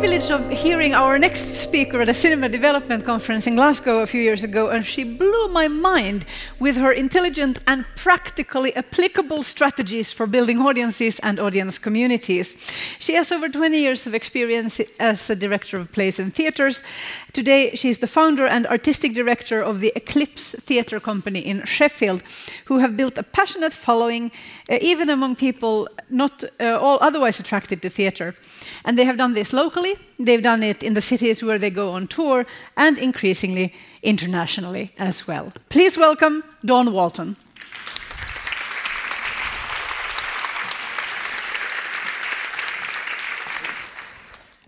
privilege of hearing our next speaker at a cinema development conference in Glasgow a few years ago, and she blew my mind with her intelligent and practically applicable strategies for building audiences and audience communities. She has over 20 years of experience as a director of plays and theatres. Today, she is the founder and artistic director of the Eclipse Theatre Company in Sheffield, who have built a passionate following, uh, even among people not uh, all otherwise attracted to theatre. And they have done this locally, they've done it in the cities where they go on tour, and increasingly internationally as well. Please welcome Dawn Walton.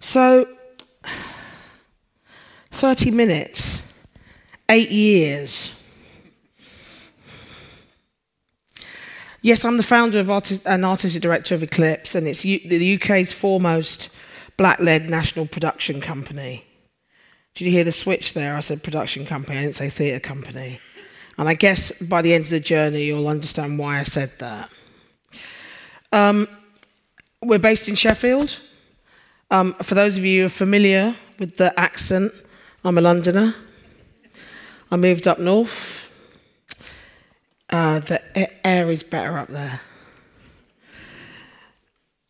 So, 30 minutes, eight years. Yes, I'm the founder of artist, and artistic director of Eclipse, and it's U, the UK's foremost black-led national production company. Did you hear the switch there? I said production company, I didn't say theatre company. And I guess by the end of the journey, you'll understand why I said that. Um, we're based in Sheffield. Um, for those of you who are familiar with the accent, I'm a Londoner. I moved up north uh, the air is better up there.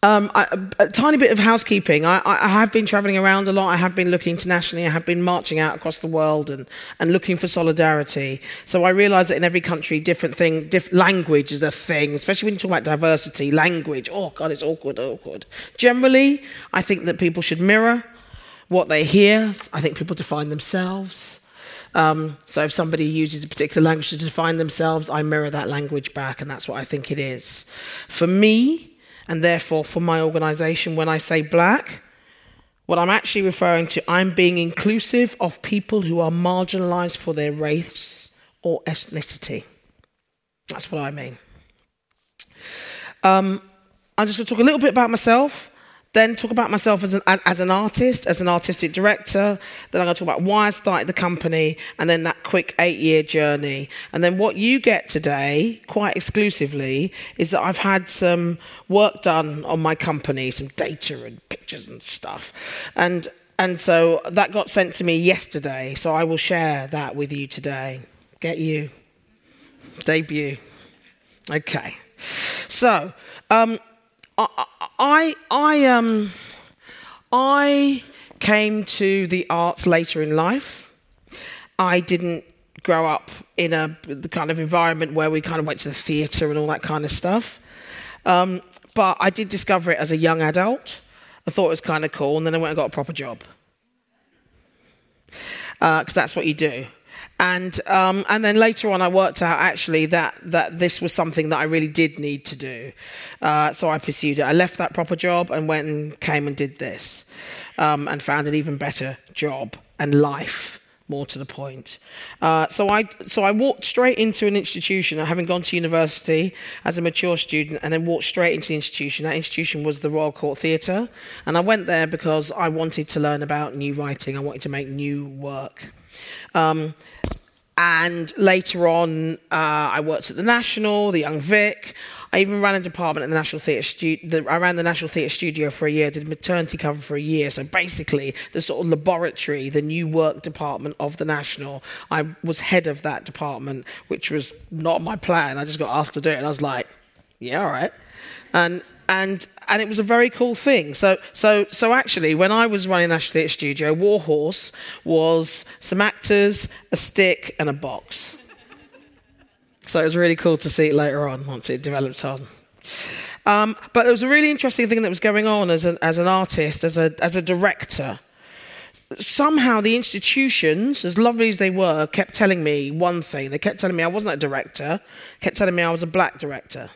Um, I, a tiny bit of housekeeping. I, I, have been traveling around a lot. I have been looking internationally. I have been marching out across the world and, and looking for solidarity. So I realise that in every country, different thing, diff, language is a thing, especially when you talk about diversity. Language, oh God, it's awkward, awkward. Generally, I think that people should mirror what they hear. I think people define themselves. Um, so if somebody uses a particular language to define themselves, I mirror that language back, and that's what I think it is. For me, and therefore for my organization, when I say black, what I'm actually referring to, I'm being inclusive of people who are marginalized for their race or ethnicity. That's what I mean. Um, I'm just going to talk a little bit about myself then talk about myself as an, as an artist, as an artistic director. Then I'm going to talk about why I started the company, and then that quick eight year journey. And then what you get today, quite exclusively, is that I've had some work done on my company, some data and pictures and stuff. And, and so that got sent to me yesterday, so I will share that with you today. Get you. Debut. Okay. So, um, I, I, I, um, I came to the arts later in life. I didn't grow up in a the kind of environment where we kind of went to the theatre and all that kind of stuff. Um, but I did discover it as a young adult. I thought it was kind of cool, and then I went and got a proper job because uh, that's what you do. And, um, and then later on, I worked out actually that, that this was something that I really did need to do. Uh, so I pursued it. I left that proper job and went and came and did this um, and found an even better job and life. More to the point. Uh, so I so I walked straight into an institution, having gone to university as a mature student, and then walked straight into the institution. That institution was the Royal Court Theatre, and I went there because I wanted to learn about new writing. I wanted to make new work. Um, and later on, uh, I worked at the National, the Young Vic. I even ran a department at the National Theatre Studio. I ran the National Theatre Studio for a year, did maternity cover for a year. So basically, the sort of laboratory, the new work department of the National, I was head of that department, which was not my plan. I just got asked to do it, and I was like, yeah, all right. And and and it was a very cool thing. So so so actually, when I was running National Theatre Studio, Warhorse was some actors, a stick, and a box. So it was really cool to see it later on once it developed on. Um, but there was a really interesting thing that was going on as an as an artist, as a as a director. Somehow the institutions, as lovely as they were, kept telling me one thing. They kept telling me I wasn't a director, kept telling me I was a black director.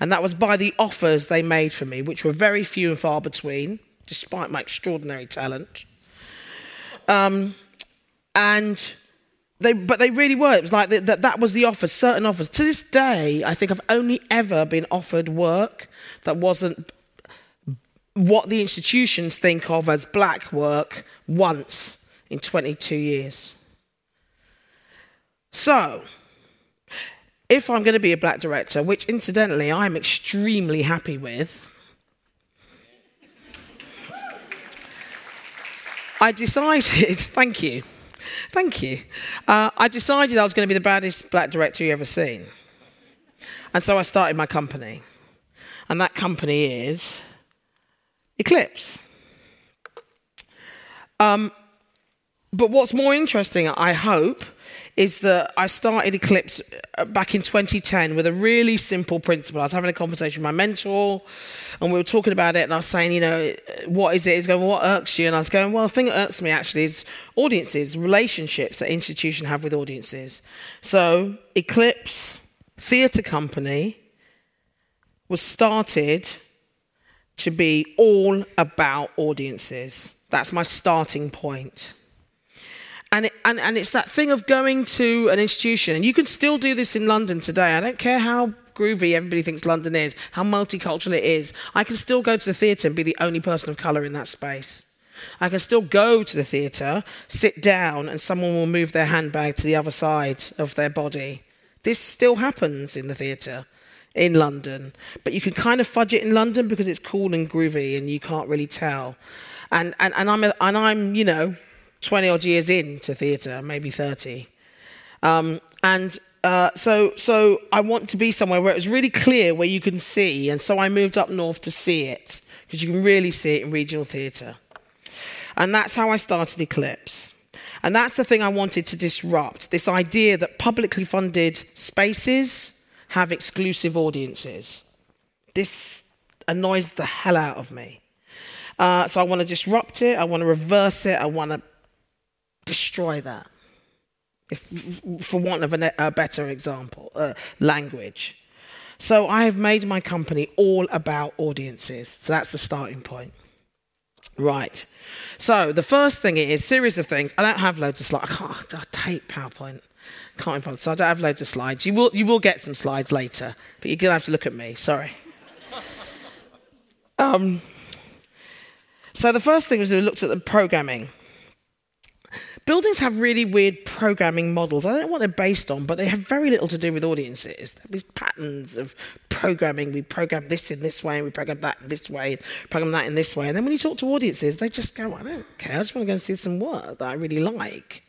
And that was by the offers they made for me, which were very few and far between, despite my extraordinary talent. Um, and they, but they really were. It was like that, that was the offers, certain offers. To this day, I think I've only ever been offered work that wasn't what the institutions think of as black work once in 22 years. So, if I'm going to be a black director, which incidentally I'm extremely happy with, I decided, thank you, thank you. Uh, I decided I was going to be the baddest black director you've ever seen. And so I started my company. And that company is Eclipse. Um, but what's more interesting, I hope, is that I started Eclipse uh, back in 2010 with a really simple principle. I was having a conversation with my mentor, and we were talking about it, and I was saying, you know, what is it? He's going, well, what irks you? And I was going, well, the thing that irks me actually is audiences, relationships that institutions have with audiences. So, Eclipse Theatre Company was started to be all about audiences. That's my starting point. And, it, and, and it's that thing of going to an institution, and you can still do this in London today. I don't care how groovy everybody thinks London is, how multicultural it is. I can still go to the theatre and be the only person of colour in that space. I can still go to the theatre, sit down, and someone will move their handbag to the other side of their body. This still happens in the theatre in London, but you can kind of fudge it in London because it's cool and groovy and you can't really tell. And, and, and, I'm, a, and I'm, you know, 20 odd years into theatre, maybe 30. Um, and uh, so, so I want to be somewhere where it's really clear where you can see. And so I moved up north to see it because you can really see it in regional theatre. And that's how I started Eclipse. And that's the thing I wanted to disrupt this idea that publicly funded spaces have exclusive audiences. This annoys the hell out of me. Uh, so I want to disrupt it, I want to reverse it, I want to destroy that. If, for want of a, a better example, uh, language. So I have made my company all about audiences. So that's the starting point. Right. So the first thing is series of things. I don't have loads of slides. I, can't, I hate PowerPoint. Can't be So I don't have loads of slides. You will, you will get some slides later, but you're to have to look at me. Sorry. Um, so the first thing was we looked at the programming. Buildings have really weird programming models. I don't know what they're based on, but they have very little to do with audiences. These patterns of programming. We program this in this way, and we program that this way, program that in this way. And then when you talk to audiences, they just go, I don't care. I just want to go and see some work that I really like.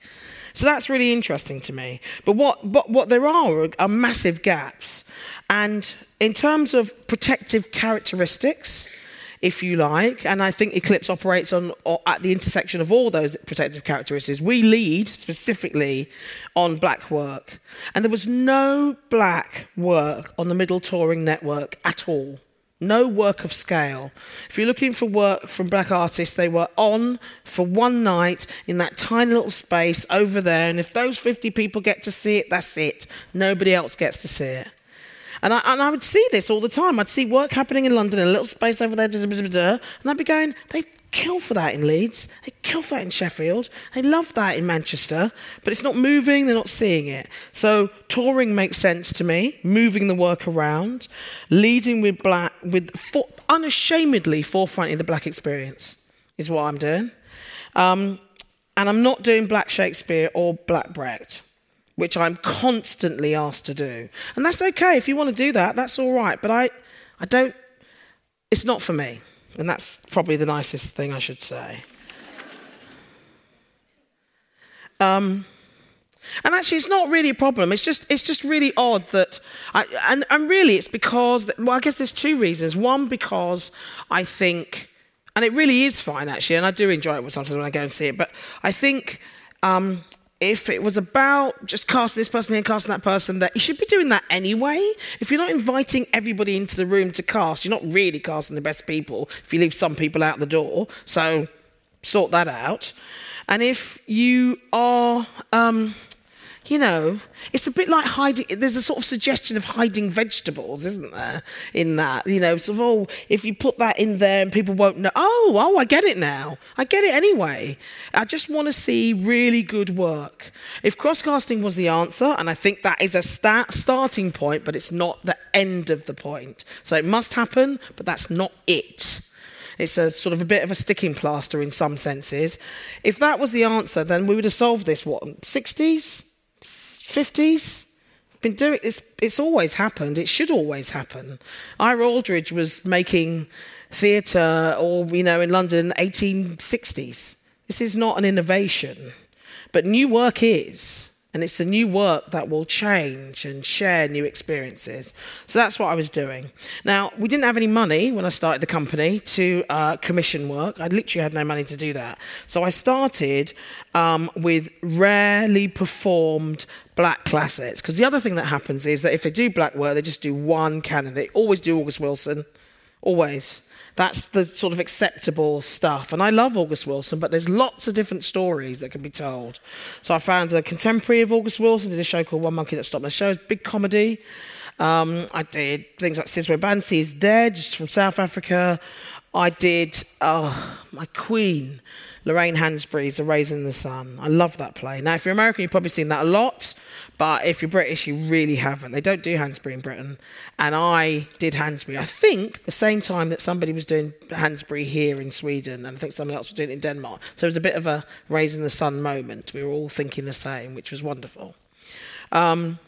So that's really interesting to me. But what, but what there are are massive gaps. And in terms of protective characteristics, if you like. And I think Eclipse operates on at the intersection of all those protective characteristics. We lead specifically on black work, and there was no black work on the middle touring network at all. No work of scale. If you're looking for work from black artists, they were on for one night in that tiny little space over there. And if those 50 people get to see it, that's it. Nobody else gets to see it. And I, and I would see this all the time. I'd see work happening in London in a little space over there, and I'd be going, they kill for that in Leeds, they kill for that in Sheffield, they love that in Manchester, but it's not moving, they're not seeing it. So touring makes sense to me, moving the work around, leading with black, with for, unashamedly forefronting the black experience is what I'm doing. Um, and I'm not doing black Shakespeare or black Brecht which I'm constantly asked to do. And that's okay. If you want to do that, that's all right. But I, I don't, it's not for me. And that's probably the nicest thing I should say. Um, and actually, it's not really a problem. It's just, it's just really odd that, I, and, and really, it's because, well, I guess there's two reasons. One, because I think, and it really is fine actually, and I do enjoy it sometimes when I go and see it, but I think um, if it was about just casting this person here, casting that person there, you should be doing that anyway. If you're not inviting everybody into the room to cast, you're not really casting the best people if you leave some people out the door. So sort that out. And if you are um, you know, it's a bit like hiding, there's a sort of suggestion of hiding vegetables, isn't there, in that? You know, sort of, oh, if you put that in there and people won't know, oh, oh, I get it now. I get it anyway. I just want to see really good work. If cross-casting was the answer, and I think that is a start, starting point, but it's not the end of the point. So it must happen, but that's not it. It's a sort of a bit of a sticking plaster in some senses. If that was the answer, then we would have solved this, what, 60s? 50s. Been doing it's it's always happened. It should always happen. Ira Aldridge was making theatre or you know in London 1860s. This is not an innovation, but new work is. And it's the new work that will change and share new experiences. So that's what I was doing. Now, we didn't have any money when I started the company to uh, commission work. I literally had no money to do that. So I started um, with rarely performed black classics. Because the other thing that happens is that if they do black work, they just do one canon. They always do August Wilson. Always. That's the sort of acceptable stuff. And I love August Wilson, but there's lots of different stories that can be told. So I found a contemporary of August Wilson, did a show called One Monkey Don't Stop No Show, It's big comedy. Um, I did things like Sizwe Bansi is Dead, just from South Africa. I did oh, my Queen, Lorraine Hansberry's A Raisin in the Sun. I love that play. Now, if you're American, you've probably seen that a lot. But if you're British, you really haven't. They don't do Hansberry in Britain. And I did Hansberry, I think, the same time that somebody was doing Hansberry here in Sweden, and I think someone else was doing it in Denmark. So it was a bit of a raising the sun moment. We were all thinking the same, which was wonderful. Um,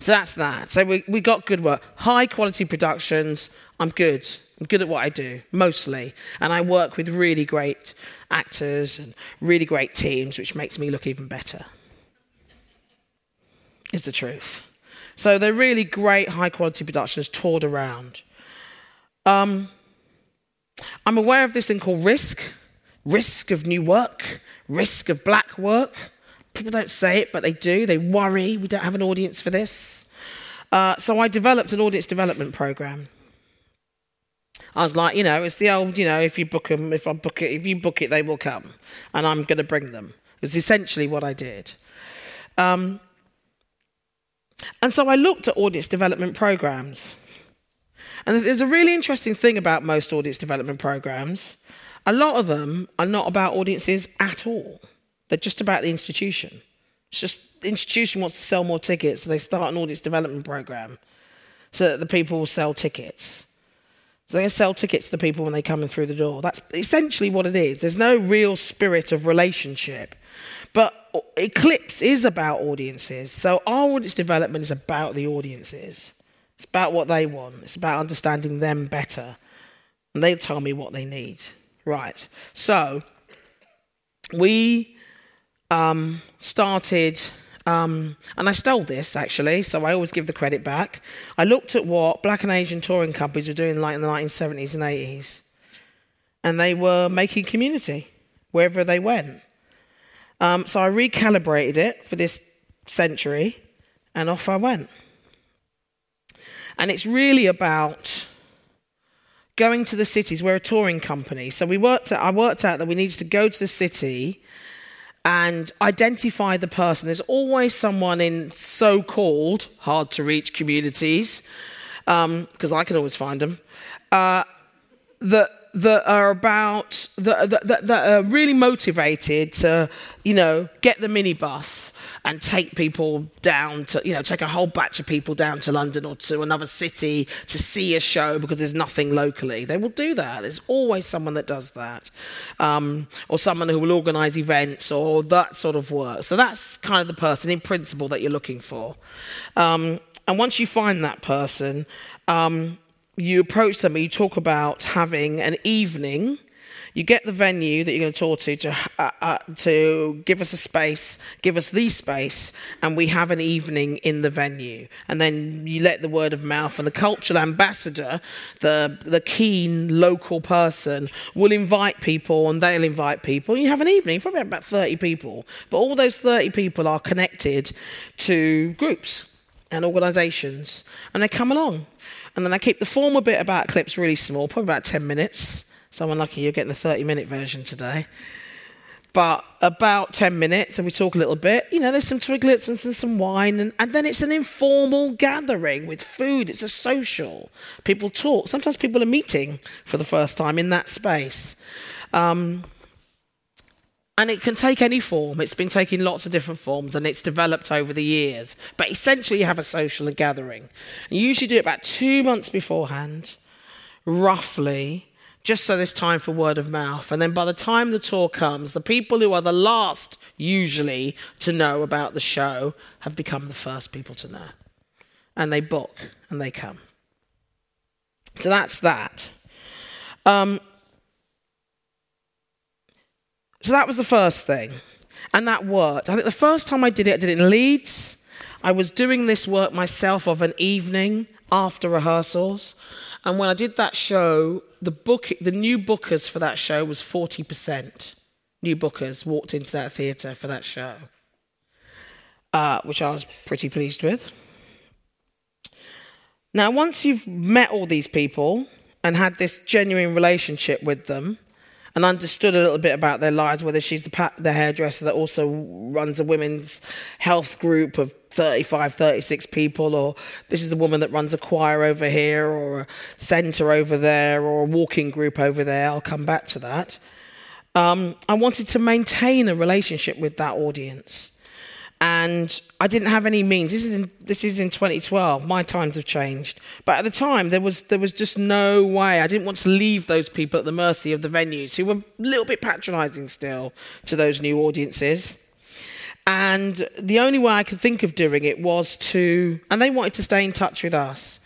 so that's that. So we, we got good work. High quality productions. I'm good. I'm good at what I do, mostly. And I work with really great actors and really great teams, which makes me look even better is the truth. So they're really great, high quality productions toured around. Um, I'm aware of this thing called risk risk of new work, risk of black work. People don't say it, but they do. They worry we don't have an audience for this. Uh, so I developed an audience development program. I was like, you know, it's the old, you know, if you book them, if I book it, if you book it, they will come, and I'm going to bring them. It was essentially what I did. Um, and so I looked at audience development programs. And there's a really interesting thing about most audience development programs. A lot of them are not about audiences at all. They're just about the institution. It's just the institution wants to sell more tickets, so they start an audience development program so that the people will sell tickets. So they sell tickets to the people when they come in through the door. That's essentially what it is. There's no real spirit of relationship. But Eclipse is about audiences. So our audience development is about the audiences. It's about what they want. It's about understanding them better. And they tell me what they need. Right. So we um, started, um, and I stole this actually, so I always give the credit back. I looked at what black and Asian touring companies were doing like in the 1970s and 80s. And they were making community wherever they went. Um, so I recalibrated it for this century, and off I went. And it's really about going to the cities. We're a touring company, so we worked. Out, I worked out that we needed to go to the city and identify the person. There's always someone in so-called hard-to-reach communities, because um, I can always find them. Uh, that that are about that, that, that, are really motivated to you know get the minibus and take people down to you know take a whole batch of people down to london or to another city to see a show because there's nothing locally. They will do that. There's always someone that does that um, or someone who will organize events or that sort of work. So that's kind of the person in principle that you're looking for. Um, and once you find that person um, you approach them you talk about having an evening. You get the venue that you're going to talk to to, uh, uh, to give us a space, give us the space, and we have an evening in the venue. And then you let the word of mouth, and the cultural ambassador, the, the keen local person, will invite people, and they'll invite people. You have an evening, probably about 30 people. But all those 30 people are connected to groups and organisations, and they come along. And then I keep the formal bit about Eclipse really small, probably about 10 minutes. So I'm lucky you're getting the 30 minute version today. But about 10 minutes, and we talk a little bit. You know, there's some twiglets and some, some wine, and, and then it's an informal gathering with food. It's a social. People talk. Sometimes people are meeting for the first time in that space. Um, and it can take any form. It's been taking lots of different forms and it's developed over the years. But essentially, you have a social gathering. You usually do it about two months beforehand, roughly, just so there's time for word of mouth. And then by the time the tour comes, the people who are the last, usually, to know about the show have become the first people to know. And they book and they come. So that's that. Um, So that was the first thing. And that worked. I think the first time I did it, I did it in Leeds. I was doing this work myself of an evening after rehearsals. And when I did that show, the book, the new bookers for that show was 40%. New bookers walked into that theatre for that show, uh, which I was pretty pleased with. Now, once you've met all these people and had this genuine relationship with them, and understood a little bit about their lives, whether she's the, the hairdresser that also runs a women's health group of 35, 36 people, or this is a woman that runs a choir over here, or a centre over there, or a walking group over there. I'll come back to that. Um, I wanted to maintain a relationship with that audience and I didn't have any means. This is in, this is in 2012. My times have changed, but at the time there was there was just no way. I didn't want to leave those people at the mercy of the venues who were a little bit patronising still to those new audiences. And the only way I could think of doing it was to, and they wanted to stay in touch with us.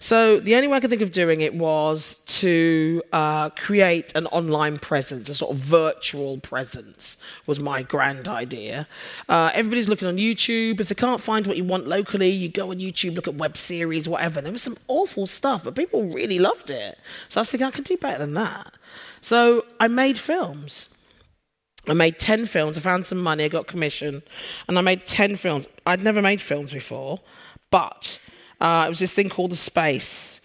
So the only way I could think of doing it was to uh, create an online presence, a sort of virtual presence, was my grand idea. Uh, everybody's looking on YouTube. If they can't find what you want locally, you go on YouTube, look at web series, whatever. There was some awful stuff, but people really loved it. So I was thinking I could do better than that. So I made films. I made 10 films. I found some money, I got commission, and I made 10 films. I'd never made films before, but uh, it was this thing called The Space.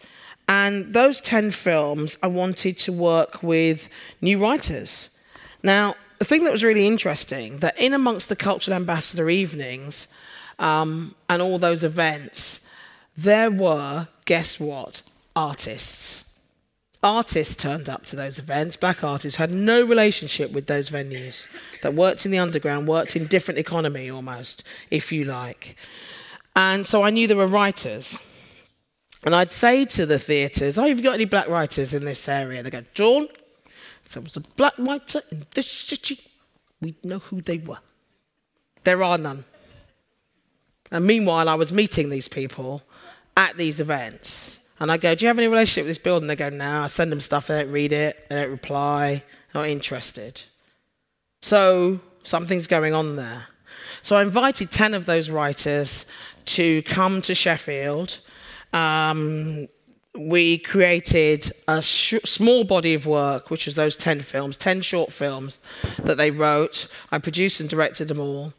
And those 10 films, I wanted to work with new writers. Now, the thing that was really interesting, that in amongst the Cultural Ambassador evenings um, and all those events, there were, guess what, artists. Artists turned up to those events, black artists had no relationship with those venues, that worked in the underground, worked in different economy almost, if you like. And so I knew there were writers. And I'd say to the theatres, Oh, have you got any black writers in this area? They go, Dawn, if there was a black writer in this city, we'd know who they were. There are none. And meanwhile, I was meeting these people at these events. And I go, Do you have any relationship with this building? They go, No. I send them stuff, they don't read it, they don't reply, not interested. So something's going on there. So I invited 10 of those writers to come to Sheffield. Um, we created a sh- small body of work, which was those 10 films, 10 short films that they wrote. I produced and directed them all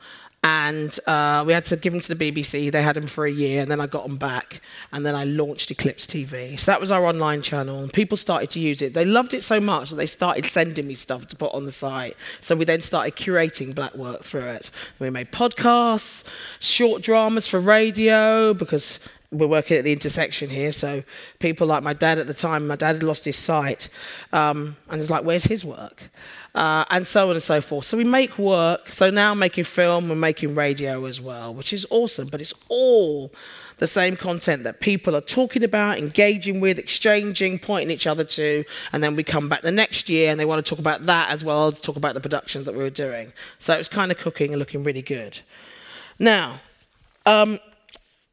and uh, we had to give them to the BBC. They had them for a year, and then I got them back, and then I launched Eclipse TV. So that was our online channel, and people started to use it. They loved it so much that they started sending me stuff to put on the site. So we then started curating black work through it. We made podcasts, short dramas for radio, because we're working at the intersection here, so people like my dad at the time, my dad had lost his sight, um, and it's like, where's his work? Uh, and so on and so forth. So we make work. So now I'm making film, we're making radio as well, which is awesome, but it's all the same content that people are talking about, engaging with, exchanging, pointing each other to, and then we come back the next year and they want to talk about that as well as talk about the productions that we were doing. So it was kind of cooking and looking really good. Now, um,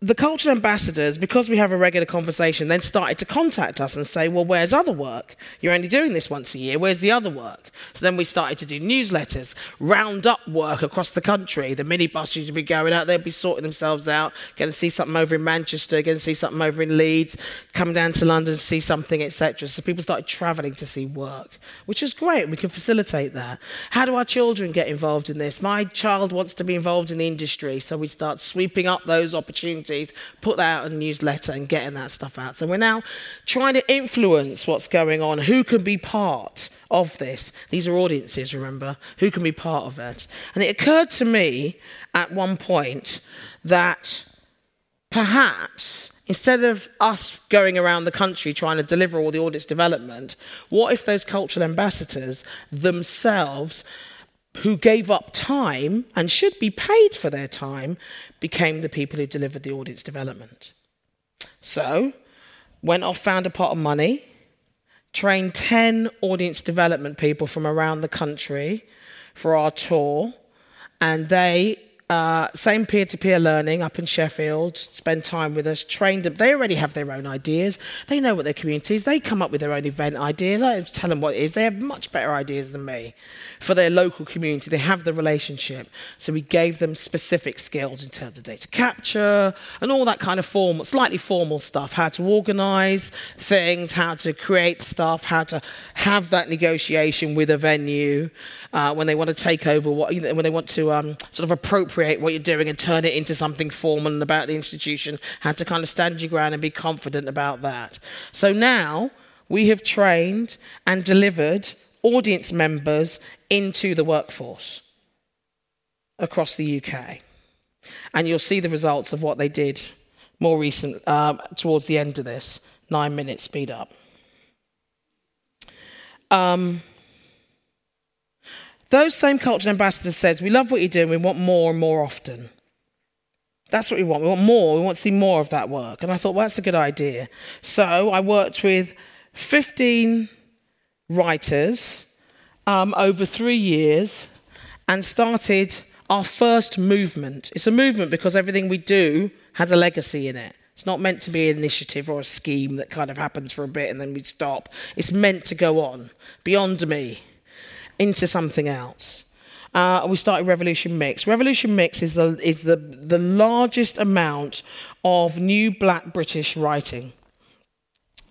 the cultural ambassadors, because we have a regular conversation, then started to contact us and say, Well, where's other work? You're only doing this once a year. Where's the other work? So then we started to do newsletters, round up work across the country. The minibus used to be going out, they'd be sorting themselves out, going to see something over in Manchester, going to see something over in Leeds, come down to London to see something, etc. So people started travelling to see work, which is great. We can facilitate that. How do our children get involved in this? My child wants to be involved in the industry, so we start sweeping up those opportunities put that out in a newsletter and getting that stuff out. So we're now trying to influence what's going on, who can be part of this. These are audiences, remember, who can be part of it. And it occurred to me at one point that perhaps instead of us going around the country trying to deliver all the audience development, what if those cultural ambassadors themselves who gave up time and should be paid for their time became the people who delivered the audience development. So, went off, found a pot of money, trained 10 audience development people from around the country for our tour, and they uh, same peer to peer learning up in Sheffield, spend time with us, trained them. They already have their own ideas. They know what their community is. They come up with their own event ideas. I tell them what it is. They have much better ideas than me for their local community. They have the relationship. So we gave them specific skills in terms of data capture and all that kind of formal, slightly formal stuff how to organize things, how to create stuff, how to have that negotiation with a venue uh, when they want to take over, what, when they want to um, sort of appropriate what you're doing and turn it into something formal and about the institution, how to kind of stand your ground and be confident about that. So now we have trained and delivered audience members into the workforce across the UK. And you'll see the results of what they did more recent uh, towards the end of this nine minute speed up. Um, those same culture ambassadors says, we love what you're doing, we want more and more often. That's what we want. We want more. We want to see more of that work. And I thought, well, that's a good idea. So I worked with 15 writers um, over three years and started our first movement. It's a movement because everything we do has a legacy in it. It's not meant to be an initiative or a scheme that kind of happens for a bit and then we stop. It's meant to go on beyond me into something else. Uh, we started Revolution Mix. Revolution Mix is the is the the largest amount of new Black British writing,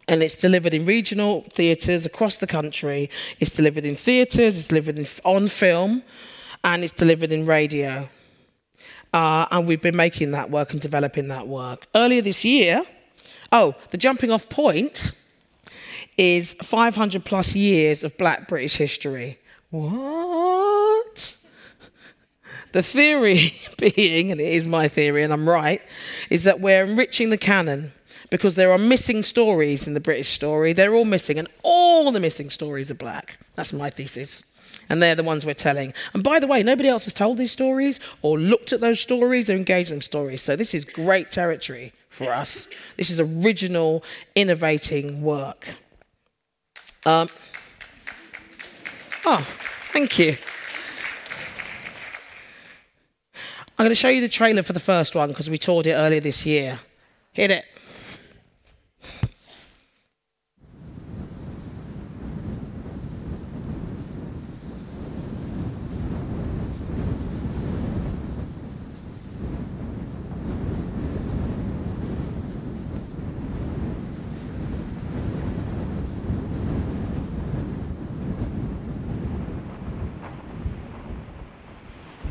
and it's delivered in regional theatres across the country. It's delivered in theatres. It's delivered in, on film, and it's delivered in radio. Uh, and we've been making that work and developing that work. Earlier this year, oh, the jumping off point is 500 plus years of Black British history. What? The theory being, and it is my theory, and I'm right, is that we're enriching the canon because there are missing stories in the British story. They're all missing, and all the missing stories are black. That's my thesis. And they're the ones we're telling. And by the way, nobody else has told these stories or looked at those stories or engaged them stories. So this is great territory for us. This is original, innovating work. Um, oh, Thank you. I'm going to show you the trailer for the first one because we toured it earlier this year. Hit it.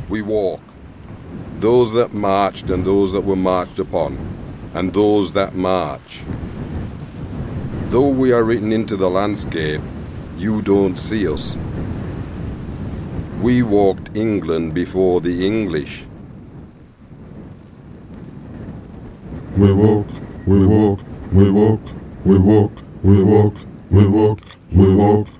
We walk, those that marched and those that were marched upon, and those that march. Though we are written into the landscape, you don't see us. We walked England before the English. We walk, we walk, we walk, we walk, we walk, we walk, we walk we walk,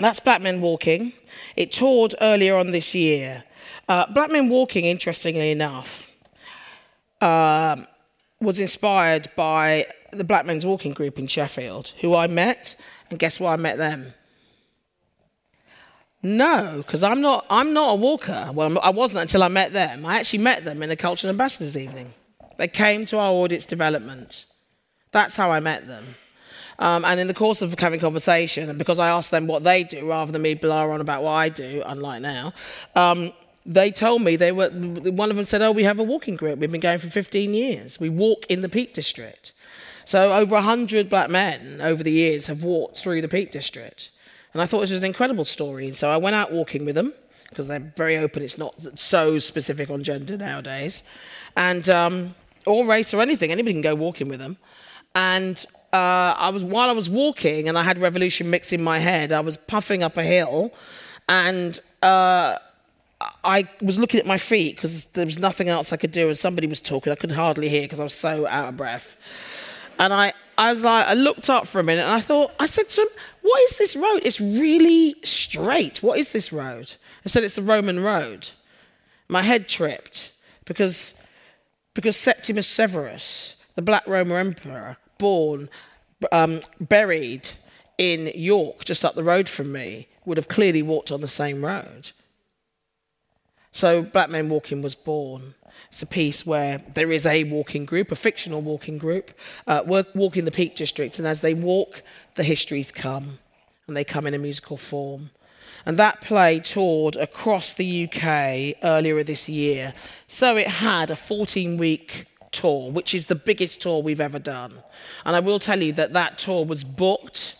that's Black Men Walking. It toured earlier on this year. Uh, Black Men Walking, interestingly enough, um, was inspired by the Black Men's Walking group in Sheffield, who I met, and guess why I met them? No, because I'm not. I'm not a walker. Well, I wasn't until I met them. I actually met them in a cultural ambassadors evening. They came to our audience development. That's how I met them. Um, and in the course of having conversation, and because I asked them what they do rather than me blah on about what I do, unlike now, um, they told me they were. One of them said, "Oh, we have a walking group. We've been going for 15 years. We walk in the Peak District." So over 100 black men over the years have walked through the Peak District, and I thought this was an incredible story. And so I went out walking with them because they're very open. It's not so specific on gender nowadays, and um, or race or anything. Anybody can go walking with them, and uh, I was while I was walking and I had Revolution Mix in my head. I was puffing up a hill, and uh, I was looking at my feet because there was nothing else I could do, and somebody was talking. I could hardly hear because I was so out of breath. And I, I was like, I looked up for a minute and I thought, I said to him, What is this road? It's really straight. What is this road? I said, It's a Roman road. My head tripped because, because Septimus Severus, the Black Roman Emperor, born, um, buried in York, just up the road from me, would have clearly walked on the same road. So Black Men Walking was born. It's a piece where there is a walking group, a fictional walking group, uh, walking the Peak District, and as they walk, the histories come, and they come in a musical form. And that play toured across the UK earlier this year. So it had a 14 week tour, which is the biggest tour we've ever done. And I will tell you that that tour was booked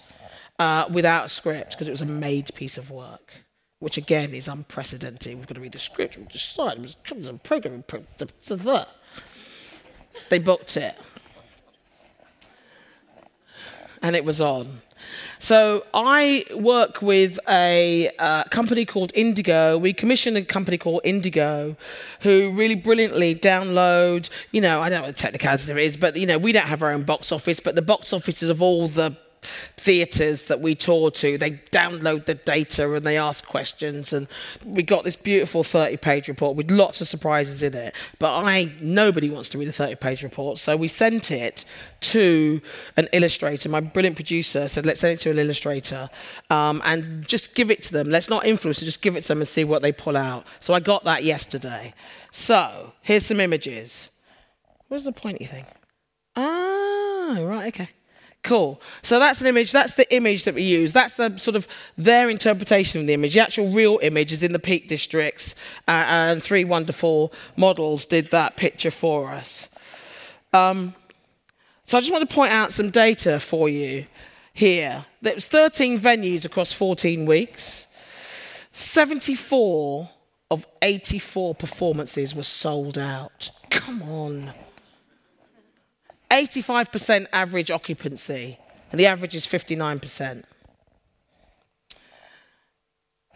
uh, without a script because it was a made piece of work which again is unprecedented. We've got to read the script, we've decide, it comes a program. They booked it. And it was on. So I work with a uh, company called Indigo. We commissioned a company called Indigo, who really brilliantly download. You know, I don't know what the technicalities there is, but you know, we don't have our own box office, but the box offices of all the theatres that we tour to. They download the data and they ask questions, and we got this beautiful 30 page report with lots of surprises in it. But I nobody wants to read a 30 page report, so we sent it to an illustrator. My brilliant producer said, "Let's send it to an illustrator um, and just give it to them. Let's not influence it, just give it to them and see what they pull out." So I got that yesterday. So here's some images. What's the pointy thing? Ah, right, okay. Cool. So that's an image. That's the image that we use. That's the sort of their interpretation of the image. The actual real image is in the Peak Districts, uh, and three wonderful models did that picture for us. Um, so I just want to point out some data for you here. There was 13 venues across 14 weeks. 74 of 84 performances were sold out. Come on. 85% average occupancy, and the average is 59%.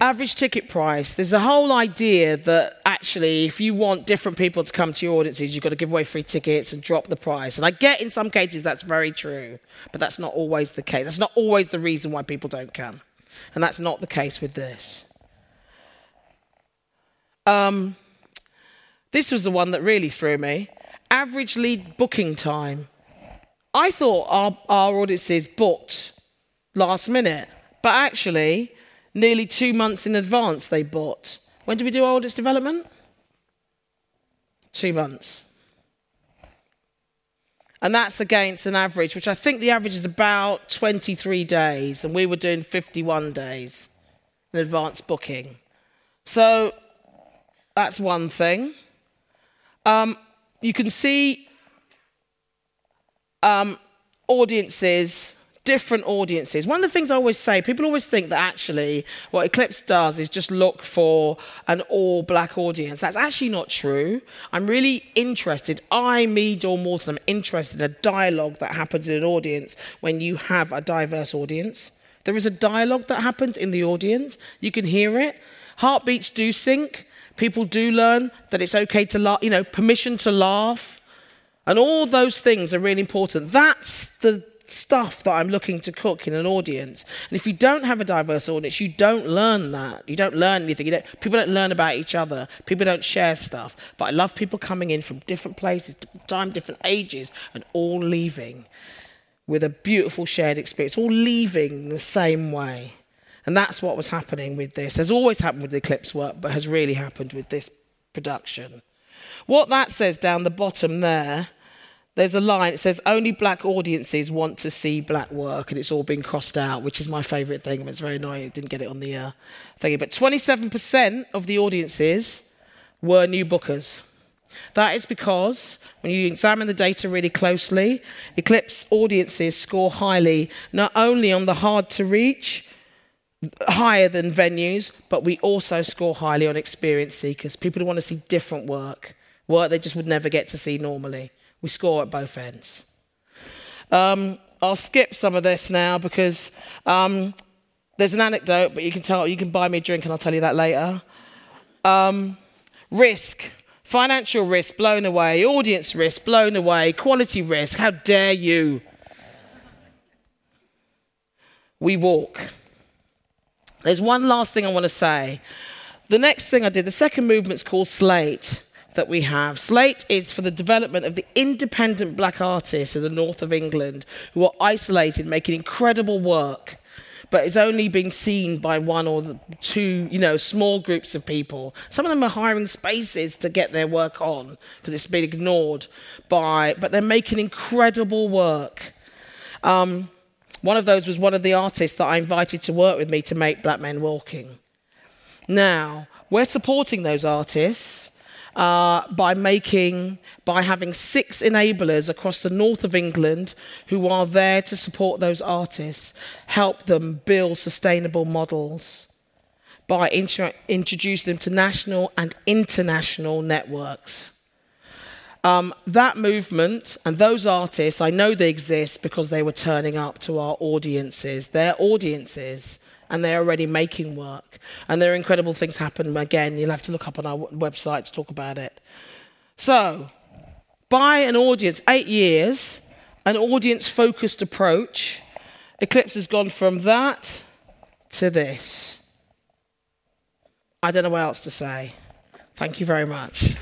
Average ticket price. There's a whole idea that actually, if you want different people to come to your audiences, you've got to give away free tickets and drop the price. And I get in some cases that's very true, but that's not always the case. That's not always the reason why people don't come. And that's not the case with this. Um, this was the one that really threw me average lead booking time. I thought our, our audiences booked last minute, but actually, nearly two months in advance they bought. When did we do our audience development? Two months. And that's against an average, which I think the average is about 23 days, and we were doing 51 days in advance booking. So that's one thing. Um, you can see um, audiences, different audiences. One of the things I always say, people always think that actually what Eclipse does is just look for an all black audience. That's actually not true. I'm really interested, I, me, Dawn Walton, I'm interested in a dialogue that happens in an audience when you have a diverse audience. There is a dialogue that happens in the audience. You can hear it. Heartbeats do sync. People do learn that it's okay to laugh, you know, permission to laugh. And all those things are really important. That's the stuff that I'm looking to cook in an audience. And if you don't have a diverse audience, you don't learn that. You don't learn anything. Don't, people don't learn about each other. People don't share stuff. But I love people coming in from different places, different time, different ages, and all leaving with a beautiful shared experience, all leaving the same way. And that's what was happening with this. Has always happened with Eclipse work, but has really happened with this production. What that says down the bottom there, there's a line, it says, only black audiences want to see black work, and it's all been crossed out, which is my favourite thing. It's very annoying, didn't get it on the uh, thingy. But 27% of the audiences were new bookers. That is because when you examine the data really closely, Eclipse audiences score highly not only on the hard to reach, higher than venues, but we also score highly on experience seekers, people who want to see different work, work they just would never get to see normally. We score at both ends. Um, I'll skip some of this now because um, there's an anecdote, but you can tell you can buy me a drink, and I'll tell you that later. Um, Risk, financial risk blown away, audience risk blown away, quality risk. How dare you? We walk. There's one last thing I want to say. The next thing I did, the second movement's called Slate that we have. Slate is for the development of the independent black artists in the north of England who are isolated, making incredible work, but it's only being seen by one or two, you know, small groups of people. Some of them are hiring spaces to get their work on because it's been ignored by, but they're making incredible work. Um, one of those was one of the artists that I invited to work with me to make Black Men Walking. Now, we're supporting those artists uh, by making, by having six enablers across the north of England who are there to support those artists, help them build sustainable models, by intro- introducing them to national and international networks. Um, that movement and those artists, I know they exist because they were turning up to our audiences, their audiences and they're already making work. And there are incredible things happen. Again, you'll have to look up on our website to talk about it. So, by an audience, eight years, an audience focused approach, Eclipse has gone from that to this. I don't know what else to say. Thank you very much.